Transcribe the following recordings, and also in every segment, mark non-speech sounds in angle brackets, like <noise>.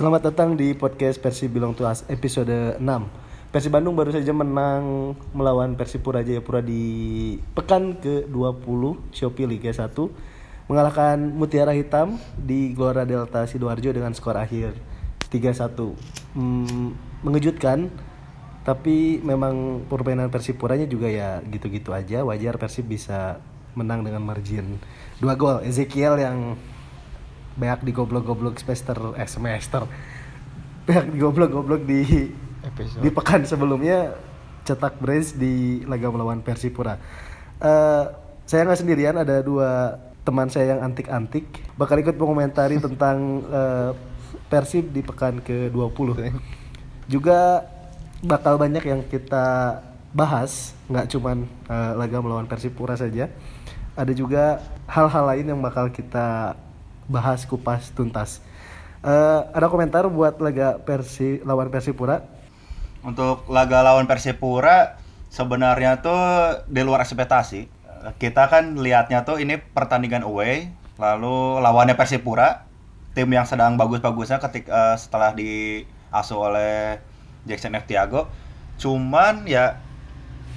Selamat datang di podcast Persib Belong to Us episode 6 Persib Bandung baru saja menang melawan Persipura Jayapura di pekan ke-20 Shopee Liga 1 Mengalahkan Mutiara Hitam di Gelora Delta Sidoarjo dengan skor akhir 3-1 hmm, Mengejutkan tapi memang permainan Persipuranya juga ya gitu-gitu aja. Wajar Persib bisa menang dengan margin 2 gol. Ezekiel yang banyak di goblok-goblok semester eh semester banyak di goblok-goblok di Episode. di pekan sebelumnya cetak brace di laga melawan Persipura. Eh saya nggak sendirian ada dua teman saya yang antik-antik bakal ikut mengomentari <laughs> tentang eh, Persib di pekan ke-20. <laughs> Juga bakal banyak yang kita bahas, nggak cuman eh, laga melawan Persipura saja. Ada juga hal-hal lain yang bakal kita bahas kupas tuntas. Eh, ada komentar buat laga Persi lawan Persipura? Untuk laga lawan Persipura sebenarnya tuh di luar ekspektasi. Kita kan lihatnya tuh ini pertandingan away, lalu lawannya Persipura, tim yang sedang bagus-bagusnya ketika eh, setelah diasuh oleh Jackson F. Tiago. Cuman ya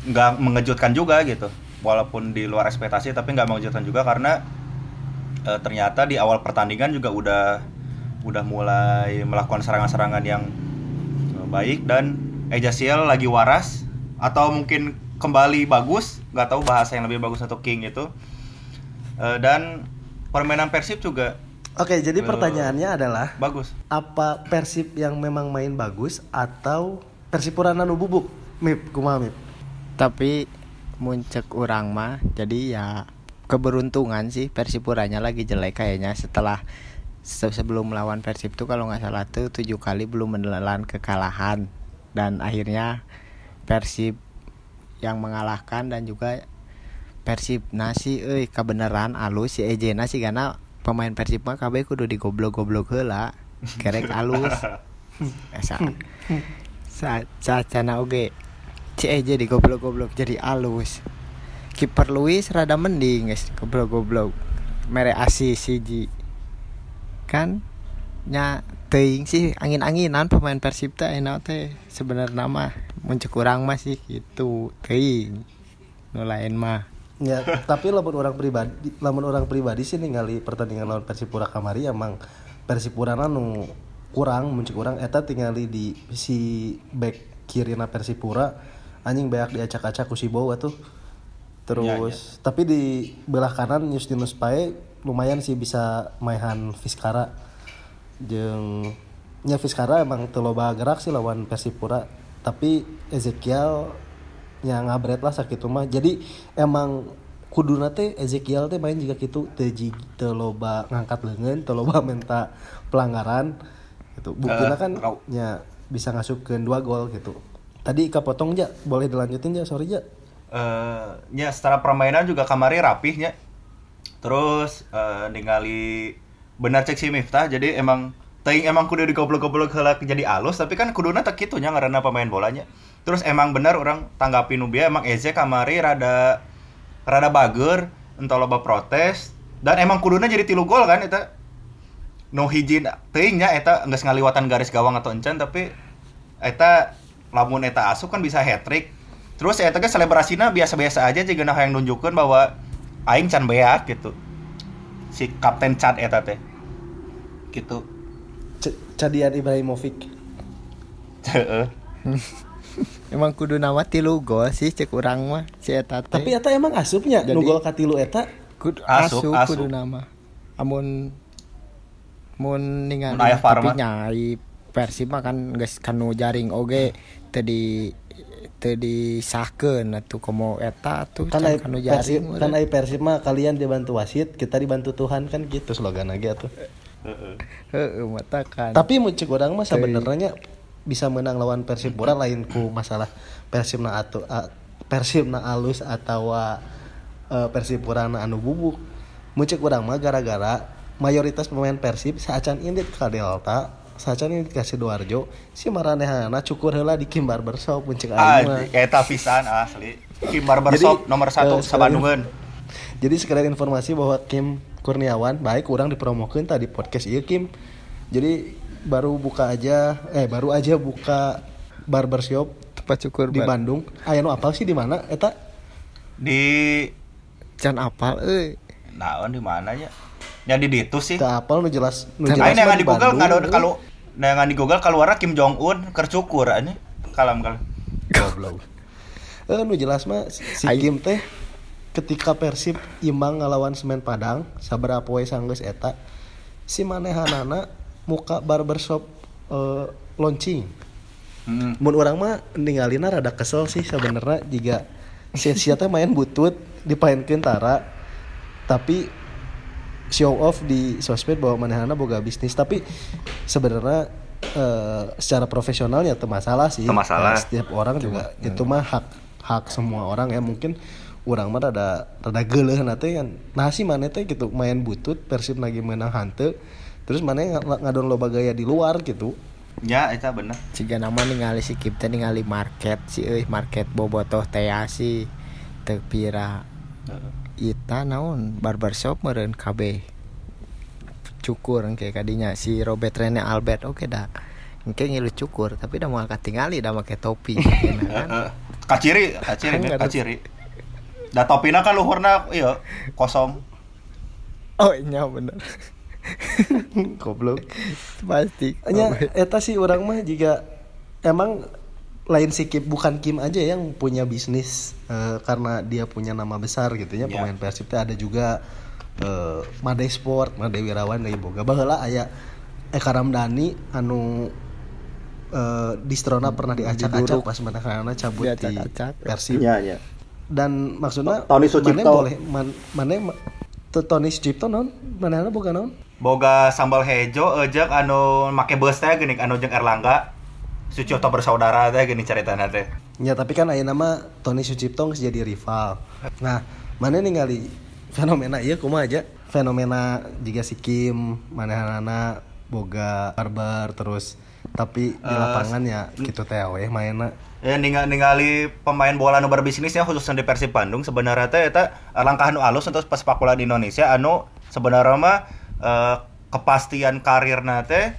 nggak mengejutkan juga gitu. Walaupun di luar ekspektasi tapi nggak mengejutkan juga karena eh, ternyata di awal pertandingan juga udah udah mulai melakukan serangan-serangan yang eh, baik dan Ejasiel lagi waras atau mungkin kembali bagus nggak tahu bahasa yang lebih bagus atau King itu Eh, dan permainan Persib juga Oke, jadi Eh, pertanyaannya adalah bagus apa Persib yang memang main bagus atau Persipura nanu bubuk? Mip, kumaha Mip? tapi muncul orang mah jadi ya keberuntungan sih Persipuranya lagi jelek kayaknya. Setelah se- sebelum melawan Persib tuh kalau nggak salah tuh tujuh kali belum menelan kekalahan. Dan akhirnya Persib yang mengalahkan dan juga Persib nasi euy kebenaran alus. Si Eje nasi karena pemain Persib mah kabeh kudu digoblok-goblok heula. Kerek alus. <laughs> Esa. Sa sa cana oge. Si Eje digoblok-goblok jadi alus kiper Luis rada mending guys. Goblok-goblok. Mere asis siji. Kan? Nya teuing sih angin-anginan pemain Persib teh enak teh. Sebenarnya mah muncul kurang mah sih gitu. Teuing. Nu lain mah. Ya, tapi lamun orang pribadi, lamun orang pribadi sih ningali pertandingan lawan Persipura kamari emang Persipura nu kurang muncul kurang. Eta tingali di si back kiri na Persipura anjing banyak diacak-acak ku si tuh. Terus tapi di belah kanan Justinus Pae lumayan sih bisa maihan Fiskara jeung nya Fiskara emang teu loba gerak sih lawan Persipura tapi Ezekiel yang ngabret lah sakit mah jadi emang kuduna teh Ezekiel teh main juga gitu teu ji- teu loba ngangkat leungeun teu loba <laughs> minta pelanggaran gitu. Buktinya Eh, kan ya bisa ngasupkeun dua gol gitu. Tadi kapotong ja. Boleh dilanjutin ja? Sorry ja eh nya secara permainan juga kamari rapihnya terus eh, ningali benar cek si Miftah jadi emang teuing emang kudu digoblok-goblok heula jadi alus tapi kan kuduna tak kitu nya ngaranna pemain bolanya terus emang benar orang tanggapi Nubia emang Eze kamari rada rada bager entah loba protes dan emang kuduna jadi tilu gol kan eta. No hiji teuing nya eta geus ngaliwatan garis gawang atau encan tapi eta lamun eta asup kan bisa hat trick terus eta ge selebrasina biasa-biasa aja jika nah yang nunjukkan bahwa aing can beak gitu si kapten Chad eta teh gitu C- Cadian Ibrahimovic Heeh. <laughs> emang kudu nama tilu gol sih cek urang mah si eta teh. tapi eta emang asupnya Jadi- nu gol katilu eta kudu Asup, asup, asup. kudu nama amun mun ningali tapi mah. nyai Persib mah kan geus kanu jaring oge teu di teu disahkeun atuh komo eta tuh kan jaring kan kalian dibantu wasit kita dibantu Tuhan kan gitu slogan aja tuh Heeh. heeh mata kan. Tapi muncul orang mah sebenarnya bisa menang lawan Persipura lain ku masalah Persib na atau Persib na alus atau uh, Persipura anu bubuk. Muncul orang mah gara-gara mayoritas pemain Persib saacan indit ka Delta saacan indit ka Sidoarjo si maranehana cukur heula di Kim Barbershop muncul aing mah. Anjing, eta pisan asli. Kim Barbershop Jadi, nomor satu eh, Sabandungan Jadi sekalian informasi bahwa Kim Kurniawan baik kurang dipromokeun tadi podcast ieu Kim. Jadi baru buka aja eh baru aja buka barbershop tempat cukur di bar- Bandung. Aya nu apal sih di mana eta? Di can apal eh naon di mana ya? Ya di ditu sih. teu apal nu jelas nu jelas Aing yang di Google eh. kalau yang di Google keluarnya Kim Jong Un kercukur aja. Kalam kalam. goblok eh nu jelas mah si Kim teh ketika Persib imbang ngalawan Semen Padang sabaraha poe sanggeus eta si manehanana muka barbershop eh, launching Hmm. mun orang mah ninggalina rada kesel sih sebenarnya jika sia-sia teh main butut dipainkeun tara tapi show off di sosmed bahwa manehana boga bisnis. Tapi sebenarnya eh, secara profesionalnya teu masalah sih. Masalah. Eh, setiap orang juga itu mah hak hak semua orang ya. Mungkin orang mah rada rada geuleuh nanti kan. Nah sih mana teh gitu main butut persib lagi menang hante terus mana ng- ngadon loba gaya di luar gitu. Ya, itu bener. Jika nama ningali si Kim teh ningali market si euy market bobotoh teh si teu pira ita naon barbershop meureun KB cukur engke kadinya si Robert Rene Albert oke dah engke ngilu cukur tapi dah mau katingali dah make topi <laughs> kan. <laughs> Kaciri, kaciri, Kan kaciri. Da topina kan luhurna iya kosong. oh iya bener <laughs> goblok pasti Nya eta sih orang mah jika emang lain si Kim bukan Kim aja yang punya bisnis eh, karena dia punya nama besar gitu ya Ya. pemain Persib teh ada juga eh, Made Sport, Made Wirawan dari boga baheula aya Eka Ramdhani anu eh, distrona pernah diacak-acak pas manehna cabut di. Persib Iya, iya. dan maksudnya Tony Sucipto. boleh man, maneh ma- tuh Tony Sucipto non manehna boga naon Boga sambal hejo ejek anu make beus teh geuning anu jeung Erlangga. Sucipto bersaudara teh geuning caritana teh. Ya tapi kan aya nama Tony Sucipto jadi rival. Nah, mana ningali fenomena iya kumaha aja? Fenomena jika si Kim manehanana boga barbar terus tapi di Eh, lapangan ya gitu teh we mainna. Ya ningali, ningali pemain bola anu berbisnisnya khususnya di Persib Bandung sebenarnya teh eta langkah anu alus untuk sepak bola di Indonesia anu sebenarnya mah eh, kepastian karirna teh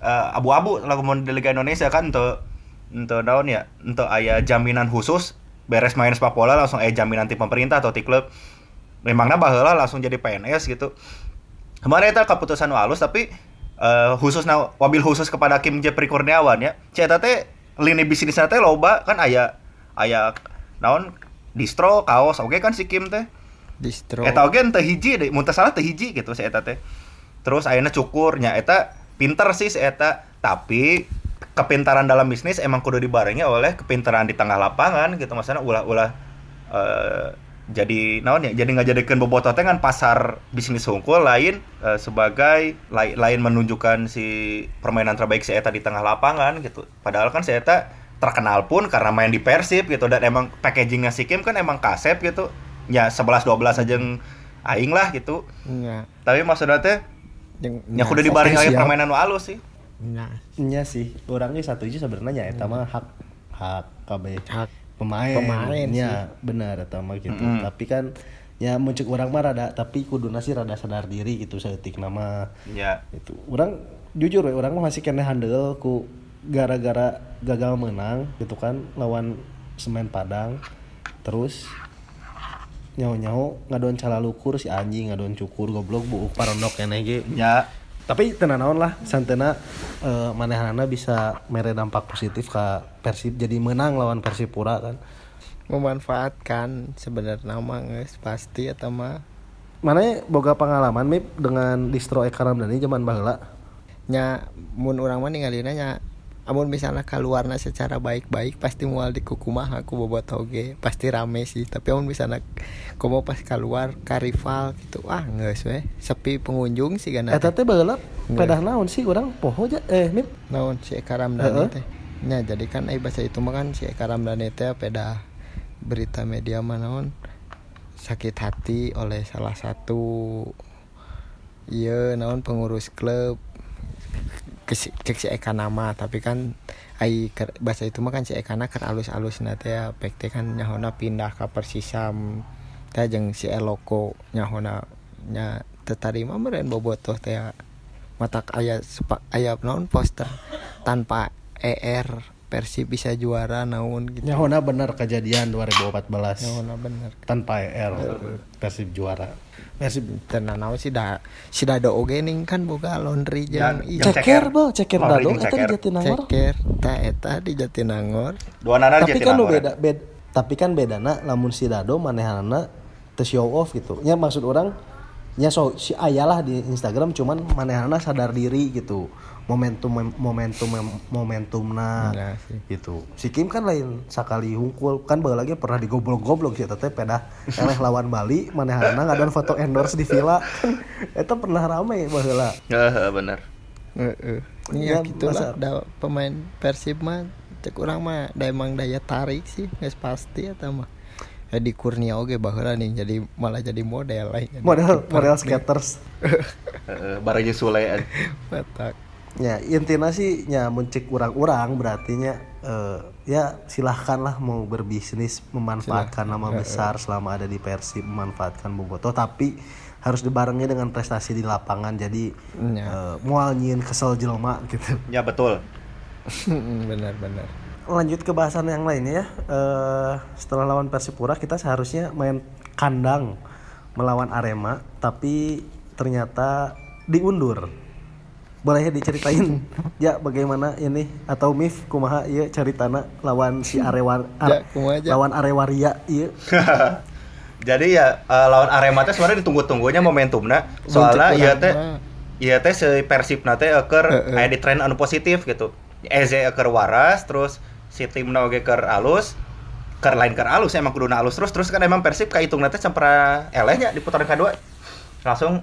eh, abu-abu lagu mau di Liga Indonesia kan untuk untuk naon ya? Untuk aya jaminan khusus beres main sepak bola langsung aya jaminan ti pemerintah atau ti klub. Memangnya baheula langsung jadi PNS gitu. Kemarin itu keputusan halus tapi eh, khususnya wabil khusus kepada Kim Jepri Kurniawan ya. Eta teh lini bisnisnya teh loba kan aya aya naon? Distro kaos oke kan si Kim teh. Distro. Eta oge teh hiji deh mun teu salah teh hiji gitu si eta teh. Terus ayeuna cukurnya eta pinter sih si eta. Tapi kepintaran dalam bisnis emang kudu dibarengi oleh kepintaran di tengah lapangan gitu. Maksudnya ulah-ulah eh, jadi naon ya jadi ngajadikeun bobotoh teh kan pasar bisnis hungkul lain eh, sebagai lai- lain menunjukkan si permainan terbaik si eta di tengah lapangan gitu. Padahal kan si eta terkenal pun karena main di Persib gitu. Dan emang packagingnya si Kim kan emang kasep gitu. Ya 11 12 aja yang aing lah gitu. Nya tapi maksudnya teh jeung ya kudu dibarengi oke, oleh siap. permainan halus sih nya Nya sih, orangnya satu aja sebenarnya eta mah hak hak KB hak pemain. Pemain ya benar eta mah gitu. Mm-mm. Tapi kan ya muncul orang mah rada tapi kuduna sih rada sadar diri gitu saeutik nama ya itu orang jujur ya orang mah masih kena handle ku gara-gara gagal menang gitu kan lawan semen padang terus nyaho-nyaho ngadon calalukur si anjing ngadon cukur goblok buuk parondok keneh ge. Ya. Tapi tenang naon lah santena eh, manehanana bisa mere dampak positif ke Persib jadi menang lawan Persipura kan. Memanfaatkan sebenarnya mah geus pasti eta mah. Mana boga pengalaman mip dengan distro Eka Ramdhani zaman baheula? Nya mun urang mah ningalina nya amun misalnya keluarna secara baik-baik pasti mual di kukumah aku bobot oge pasti rame sih. Tapi amun misalnya komo pas keluar ka rival gitu ah geus we. Sepi pengunjung sih eta teh baheula Nggak. pedah naon sih orang poho aja eh mip? Naon si Eka Ramdhani Heeh. teh. Nya jadi kan ai bahasa itu mah kan si Eka Ramdhani teh peda berita media mah naon? Sakit hati oleh salah satu iya naon pengurus klub cek si Eka nama tapi kan ai bahasa itu mah kan si Eka keur alus-alus na teh pek kan nyahona pindah ke Persisam teh jeung si Eloko nyahona nya tetarima meureun bobotoh teh mata aya sepa- aya naon poster tanpa ER Persib bisa juara naon gitu. Nyahona bener kejadian 2014 naon bener. Tanpa ER Persib juara. Persib tenan naon sih dah si dado oge ning kan boga laundry jeung ceker. Bo ceker dado. eta di. Jatinangor. Ceker ta eta di Jatinangor. Dua nana tapi kan beda beda tapi kan bedana lamun si dado manehanana teu show off gitu. Nya maksud orang nya so si ayalah di Instagram cuman manehanana sadar diri gitu momentum momentum momentumna Enggak sih. gitu si Kim kan lain sekali hungkul kan bae lagi pernah digoblok-goblok sih teteh pedah eleh lawan Bali manehanana ngadon foto endorse di villa eta pernah rame baheula Heeh, bener. Heeh. Ya, Ya, gitulah masa- da pemain Persib mah cek urang mah da emang daya tarik sih geus pasti eta mah. Edi Kurnia oge baheula nih jadi malah jadi model lain. model model skaters jeung Sule. Matak. Ya intinya sih ya mencek urang-urang berarti nya eh, ya silahkanlah mau berbisnis memanfaatkan nama besar selama ada di Persib memanfaatkan Boboto tapi harus dibarengi dengan prestasi di lapangan jadi Ya. eh, mual nyin kesel jelma gitu. Ya betul. <laughs> benar benar. Lanjut ke bahasan yang lainnya ya. Eh, setelah lawan Persipura kita seharusnya main kandang melawan Arema tapi ternyata diundur. Boleh ya diceritain <laughs> ya bagaimana ini atau Mif kumaha iya ceritana lawan si Arewa <laughs> Ya, kumaha aja. lawan Arewaria iya. <laughs> Jadi ya eh, lawan Arema teh sebenarnya ditunggu-tunggunya momentumna soalnya Muncul ieu urang teh ieu teh si Persib teh eker Heeh. aya di tren anu positif gitu. Eze eker waras terus si timna oge keur alus keur lain keur alus emang kuduna alus terus terus kan emang Persib kahitung teh sampera elehnya di putaran kedua. Langsung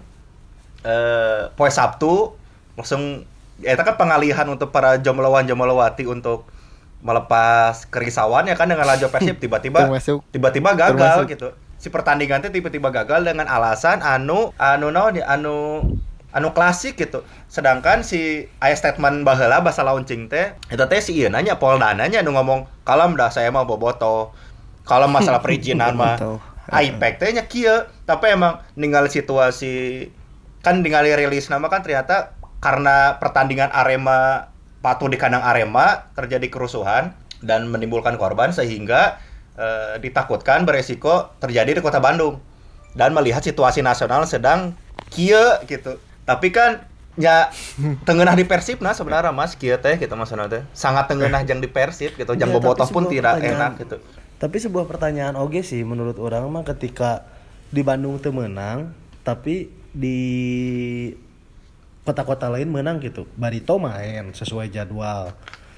eh poe Sabtu langsung eta kan pengalihan untuk para jomblowan-jomblowati untuk melepas kerisauan ya kan dengan lajo Persib <laughs> tiba-tiba tiba-tiba gagal Termasuk- gitu. Si pertandingan teh tiba-tiba gagal dengan alasan anu anu naon ya anu anu klasik gitu. Sedangkan si aya statement baheula bahasa launching teh eta teh si ieu nanya Polda nanya anu ngomong kalem dah saya mah boboto. Kalau masalah perizinan <laughs> mah. Bobotoh. IPEC teh nya kieu. Tapi emang ningali situasi kan ningali rilis nama kan ternyata karena pertandingan Arema patuh di kandang Arema terjadi kerusuhan dan menimbulkan korban sehingga eh, ditakutkan beresiko terjadi di kota Bandung dan melihat situasi nasional sedang kieu gitu. Tapi kan ya tengenah di Persib nah sebenarnya Mas kieu teh gitu maksudnya teh. Sangat tengenah jang di Persib gitu jang Ya, bobotoh pun tidak enak gitu. Tapi sebuah pertanyaan oge sih menurut orang mah ketika di Bandung tuh menang tapi di kota-kota lain menang gitu. Barito main sesuai jadwal.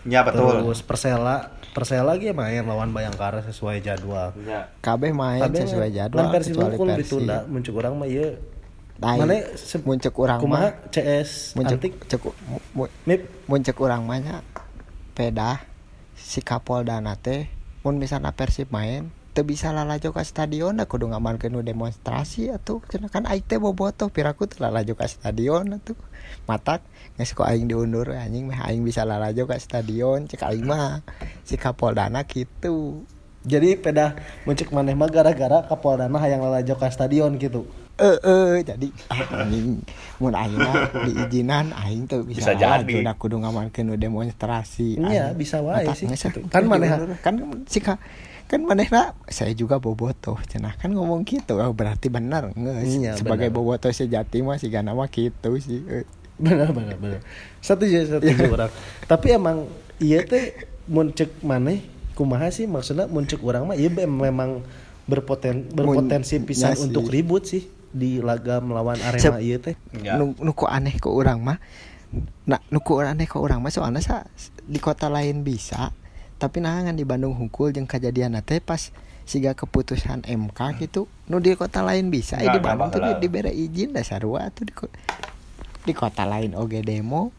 ya betul Terus Persela Persela lagi main lawan Bayangkara sesuai jadwal. ya KB main Tapi sesuai jadwal kecuali unggul Persib. ditunda muncul orang mah ieu. Lain. Mana se- Muncul kumaha mah CS muncul antik cek mu- mu- Mip muncul urang mah nya peda si Kapolda teh mun misalnya Persib main bisa lalajo ka stadion da kudu ngamankeun nu demonstrasi atuh cenah kan aing teh bobotoh piraku teu lalajo ka stadion atuh matak geus ku aing diundur anjing mah aing bisa lalajo ka stadion cek aing mah si Kapoldana kitu jadi peda muncul maneh mah gara-gara Kapoldana hayang lalajo ka stadion gitu. eh eh jadi ah, anjing mun aing mah diizinan aing tuh bisa, Bisa jadi. lalajo da kudu ngamankeun nu demonstrasi Iya, Aing- bisa wae sih, gitu. kan Kan maneh- kan si ka kan manehna saya juga bobotoh. Cenah kan ngomong gitu. Oh, berarti benar. Geus Iya, sebagai benar. bobotoh sejati mah si nama gitu sih. Eh. benar benar benar. Setuju setuju <laughs> orang. Tapi emang iya teh muncul maneh. Kumaha sih maksudnya muncul orang mah? Iya memang berpoten berpotensi Mun- pisan ya sih. untuk ribut sih di laga melawan Arema Sep- iya teh. Ya. nu, nu ku aneh ke orang mah. Nah nu ku aneh ke orang mah soalnya sa di kota lain bisa tapi kan di Bandung hungkul jeung kejadian teh pas siga keputusan MK gitu nu di kota lain bisa. Nggak, di Bandung tuh di, dibere izin dah sarua tuh di, di kota lain oge demo.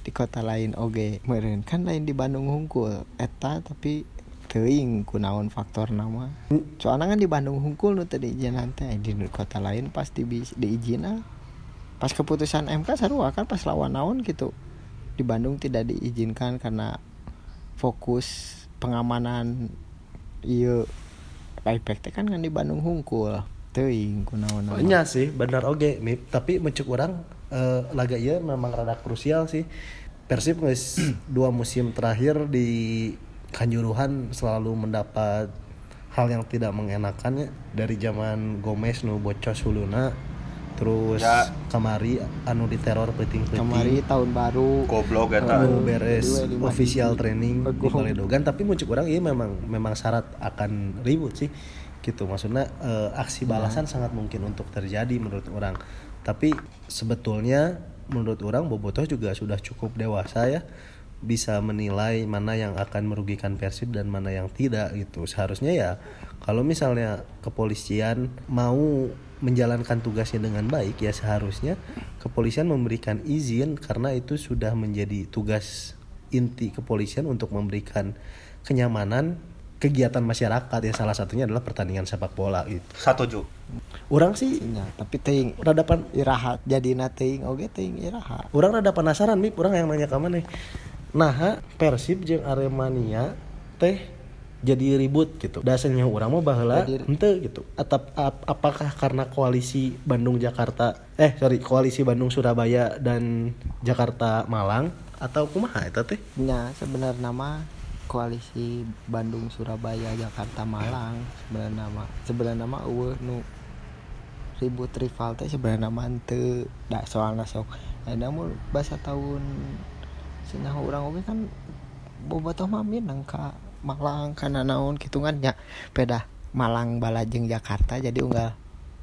Di kota lain oge meureun. Kan lain di Bandung hungkul eta tapi teuing kunaon faktor nama soalnya kan di Bandung hungkul nu teu diizinan teh. Di kota lain pasti bisa diizinan pas keputusan MK sarua kan pas lawan naon gitu. Di Bandung tidak diizinkan karena fokus pengamanan iya impact teh kan kan di Bandung hungkul teuing kunaon. Nya sih benar oge Mip. tapi muncul orang eh, laga ieu memang rada krusial sih. Persib geus <clears throat> dua musim terakhir di Kanjuruhan selalu mendapat hal yang tidak mengenakan ya dari zaman Gomez nu bocos huluna terus Ya. kamari anu diteror peting-peting Kemari tahun baru. Goblok eta. anu beres official training di Betul. Baledogan tapi muncul orang ini memang memang syarat akan ribut sih. Gitu maksudnya eh, aksi balasan sangat mungkin untuk terjadi menurut orang. Tapi sebetulnya menurut orang Bobotoh juga sudah cukup dewasa ya. Bisa menilai mana yang akan merugikan Persib dan mana yang tidak gitu. Seharusnya ya kalau misalnya kepolisian mau menjalankan tugasnya dengan baik ya seharusnya kepolisian memberikan izin karena itu sudah menjadi tugas inti kepolisian untuk memberikan kenyamanan kegiatan masyarakat ya salah satunya adalah pertandingan sepak bola gitu. Satuju. Orang sih nya tapi teuing rada pan, iraha jadi teuing oge teuing iraha orang rada penasaran nih, orang yang nanya ke mana nih. Nah, Persib jeung Aremania teh jadi ribut gitu. Dasarnya orang mah baheula Jadi- henteu gitu. Atap ap- apakah karena koalisi Bandung Jakarta eh sorry koalisi Bandung Surabaya dan Jakarta Malang atau kumaha eta teh? nya sebenarnya nama koalisi Bandung Surabaya Jakarta Malang sebenarnya nama sebenarnya nama eueuh nu ribut rival teh sebenarnya nama teu da soalna sok eh namun bahasa tahun cenah urang oge kan bobotoh mah minang ka Malang kana naon kitu kan. Nya peda Malang balajeng Jakarta. Jadi unggal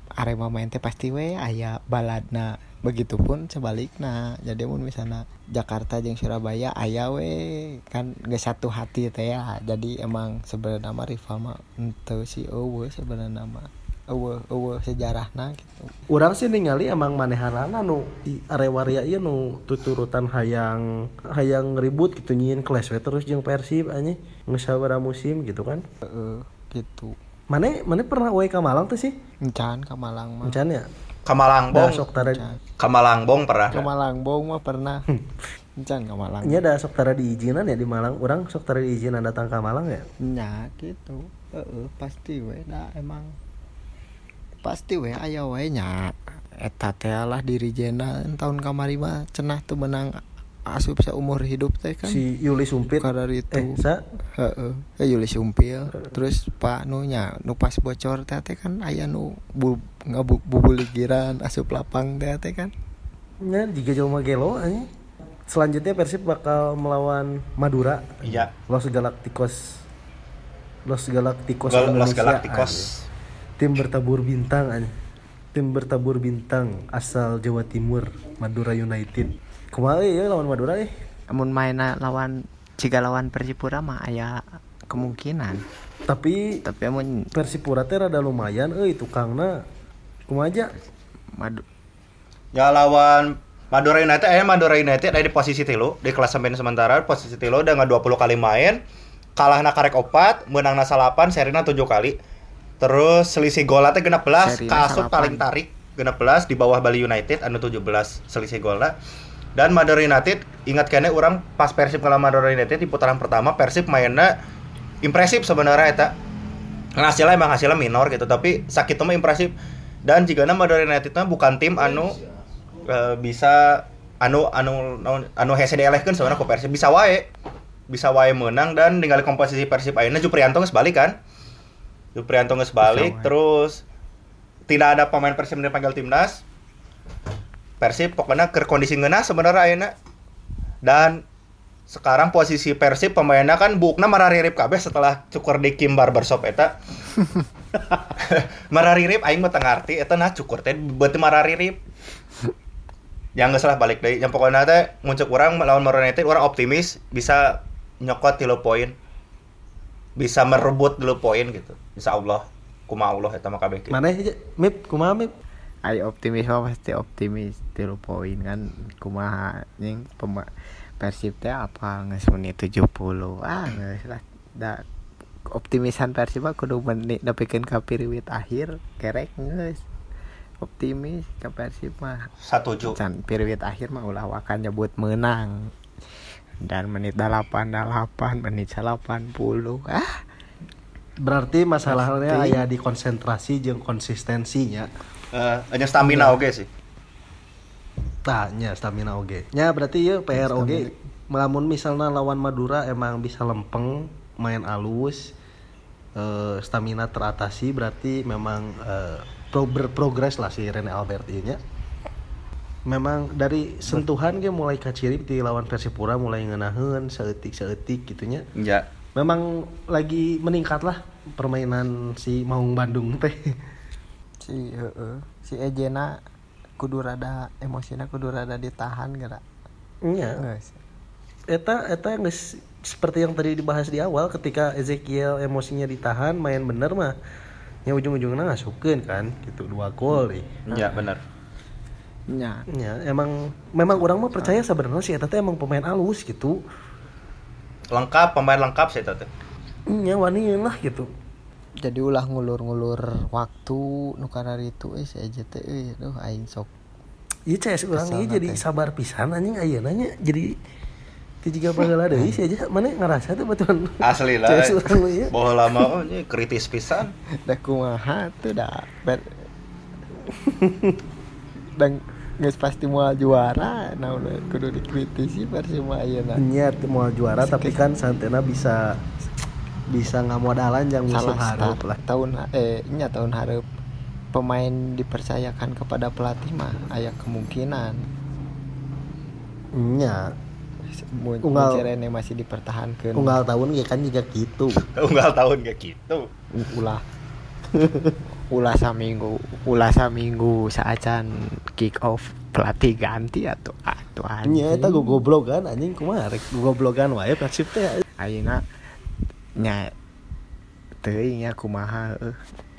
Arema main teh pasti we aya baladna. Begitupun sebaliknya jadi mun misalnya Jakarta jeung Surabaya aya we. Kan geus satu hati teh ya. Jadi emang sebenarnya mah rival mah henteu sih eueuh sebenarnya mah eueuh eueuh sejarahna gitu Urang sih ningali emang manehanana nu di arewaria ieu nu tuturutan hayang hayang ribut gitu nyiin kelas we terus jeung Persib anjing geus sabaraha musim gitu kan. Heeh, gitu Mane mane pernah we ka Malang tuh sih? encan ke Malang mah Encan ya? Kamalangbong. Da sok tara Encan. Kamalangbong pernah. ke Malangbong mah pernah encan ke Malang nya da sok tara diizinan ya di Malang. Urang sok tara diizinan datang ke Malang ya. nya gitu Heeh, pasti we da emang pasti we aya we nya eta teh lah dirijena tahun kamari mah cenah tuh menang asup seumur hidup teh kan Si Yuli Sumpit. Kadar itu. Eh, sa Heeh, eh Yuli Sumpil. Terus Pak nu nya nu pas bocor teh teh kan aya nu bu, ngabu bubuligiran asup lapang teh teh kan. nya jiga Jelma Gelo anjing. Selanjutnya Persib bakal melawan Madura. Iya. Los Galacticos. Los Galacticos Gal- Los Galacticos. Tim bertabur bintang. Tim bertabur bintang asal Jawa Timur, Madura United. Kumaha ya lawan Madura eh? Amun mainna lawan jika lawan Persipura mah aya kemungkinan. Tapi Tapi amun Persipura teh rada lumayan euy tukangna kumaha aja madu Ya lawan Madura United, eh Madura United ada di posisi tilu di klasemen sementara posisi tilu dengan 20 kali main kalah karek opat menang na salapan serina 7 kali terus selisih teh genap belas kasut paling tarik genap belas di bawah Bali United anu 17 selisih golnya. Dan Madura United ingat kene orang pas Persib kalah Madura United di putaran pertama Persib mainnya impresif sebenarnya eta. Nah, hasilnya emang hasilnya minor gitu tapi sakit mah impresif. Dan jika Madura United mah bukan tim anu eh, bisa anu anu anu, anu hese dielehkeun sebenarnya ku Persib. Bisa wae bisa wae menang dan ningali komposisi Persib ayeuna Juprianto geus balik kan Juprianto geus balik Bisa wae. terus tidak ada pemain Persib yang dipanggil timnas. Persib pokoknya ke kondisi ngeunah sebenarnya ayeuna. Dan sekarang posisi Persib pemainnya kan bukna mararirip kabeh setelah cukur di Kim Barbershop eta. <laughs> <laughs> Mararirip aing mah ngarti eta nah cukur teh beuti mararirip. Yang geus lah balik deui. Yang pokoknya teh muncul urang lawan Madura United urang optimis bisa nyokot 3 poin. Bisa merebut 3 poin gitu insya Allah kuma Allah eta mah kabeh kieu. mana aja mip kumaha mip? Ayo optimis mah pasti optimis tilu poin kan. Kumaha ning pema Persib teh apa geus menit 70 ah geus lah. Da optimisan Persib kudu menit nepikeun ka piriwit akhir kerek geus. Optimis ka Persib mah. Satuju. can piriwit akhir mah ulah wakan nyebut menang. Dan menit 88 menit 80 ah berarti masalahnya Pasti. aya di konsentrasi jeung konsistensinya Eh, hanya stamina oke sih. tanya stamina oge nya berarti ya PR oge melamun misalnya lawan Madura emang bisa lempeng main alus eh, stamina teratasi berarti memang eh, pro berprogres lah si Rene Albert ini nya. memang dari sentuhan ge mulai kaciri di lawan Persipura mulai ngenaheun seetik seetik gitunya Ya. Memang lagi meningkat lah permainan si Maung Bandung teh si heeh si Ejena kudu rada emosina kudu rada ditahan gara Iya. Eta eta geus seperti yang tadi dibahas di awal ketika Ezekiel emosinya ditahan main bener mah ya ujung-ujungnya ngasukeun kan gitu dua gol nih. Ya, benar. nya Ya, emang memang orang mah percaya sebenarnya si eta teh emang pemain alus gitu. Lengkap, pemain lengkap sih teh. Nya wani lah gitu. jadi ulah ngulur-ngulur waktu nu karari itu eh si Eje teh euy aduh aing sok Iya CS ieu Ke sana jadi sabar pisan anjing ayeuna nya jadi teu jiga baheula deui sih aja mana ngerasa tuh betul. Asli lah. CS urang ieu. Bola lama oh, ini kritis pisan. da kumaha tuh dah <laughs> dan geus pasti moal juara. Nah udah kudu dikritisi Persima ayeuna Niat mau juara tapi kan santena bisa bisa ngamodalan yang musuh salah hareup start lah. tahun eh nya tahun hareup pemain dipercayakan kepada pelatih mah aya kemungkinan. Nya Unggal- mun si Rene masih dipertahankan. Unggal tahun ya kan juga gitu. <laughs> Unggal tahun kayak gitu. ulah <laughs> ulah saminggu ulah saminggu saacan kick off pelatih ganti atau atau Nya eta anjing gogoblogan anjing kumaha rek gogoblogan wae Persib teh. ayeuna nya teuing nya kumaha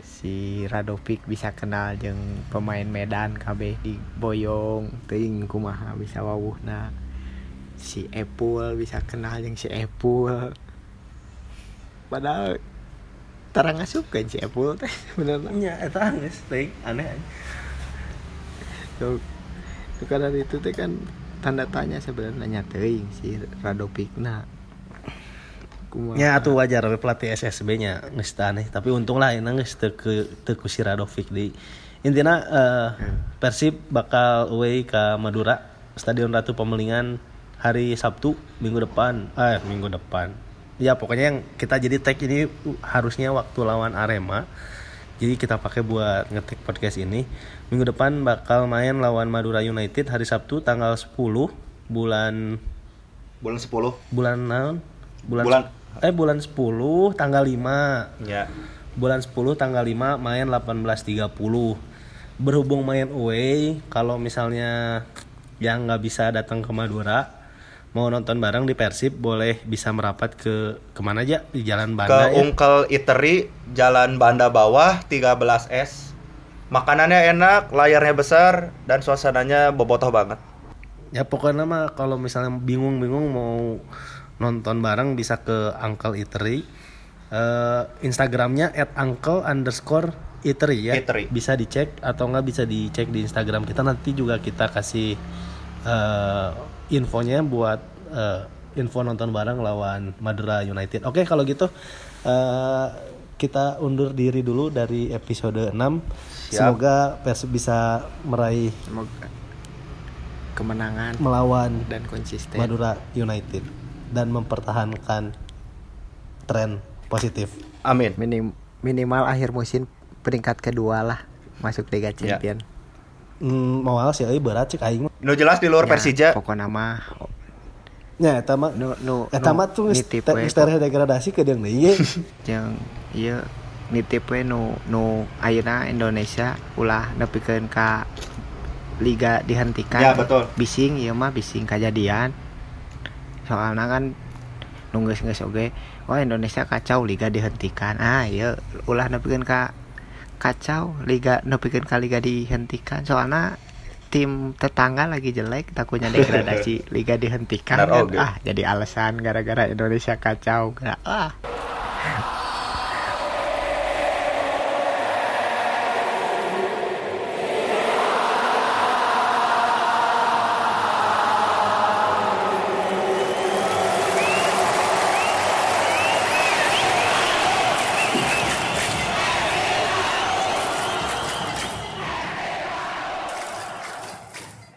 si Radovic bisa kenal jeung pemain Medan kabeh di Boyong teuing kumaha bisa wawuhna. Si Epul bisa kenal jeung si Epul. Padahal tarang ngasupkeun si Epul <laughs> teh bener Nya eta geus teuing aneh. Tuh, tuh karena itu teh kan tanda tanya sebenarnya teuing si Radovic nah kumaha? Nya atuh wajar we pelatih SSB nya geus aneh. Tapi untung lah enak geus teu ke teu ku si Radovic di intina eh, Persib bakal away ke Madura Stadion Ratu Pemelingan hari Sabtu minggu depan. Eh minggu depan ya pokoknya yang kita jadi tag ini harusnya waktu lawan Arema. Jadi kita pakai buat ngetik podcast ini. Minggu depan bakal main lawan Madura United hari Sabtu tanggal 10 bulan Bulan 10. bulan naon? Bulan, Bulan- eh bulan 10 tanggal 5 Ya. bulan 10 tanggal 5 main 18.30 berhubung main away kalau misalnya yang nggak bisa datang ke Madura mau nonton bareng di Persib boleh bisa merapat ke ke mana aja di Jalan Ke Banda ya Ungkel Eatery, Jalan Banda Bawah, 13S. Makanannya enak, layarnya besar, dan suasananya bobotoh banget. ya pokoknya mah kalau misalnya bingung-bingung mau nonton bareng bisa ke Uncle Eatery Eh, Instagramnya at uncle underscore eatery ya Eatery. bisa dicek atau nggak bisa dicek di Instagram kita nanti juga kita kasih eh, infonya buat eh, info nonton bareng lawan Madura United oke kalau gitu eh, kita undur diri dulu dari episode 6 Siap. semoga Persib bisa meraih Semoga kemenangan melawan dan konsisten Madura United dan mempertahankan tren positif. Amin. Minim, minimal akhir musim peringkat kedua lah masuk Liga Ya. Hmm, mau sih? Euy berat cek aing mah. Nu jelas di luar Ya, Persija, pokoknya mah Nya eta mah nu nu eta mah tuh nitip tereh degradasi ke deung deui. <laughs> jeung ieu nitip we nu nu ayeuna Indonesia ulah nepikeun ka liga dihentikan. Ya, betul. bising ieu mah bising kejadian soalnya kan nunggus geus oge wah Indonesia kacau liga dihentikan. Ah ieu ulah nepikeun ka kacau liga nepikeun ka liga dihentikan. Soalnya tim tetangga lagi jelek takutnya degradasi <laughs> liga dihentikan kan. ah jadi alasan gara-gara Indonesia kacau. Ah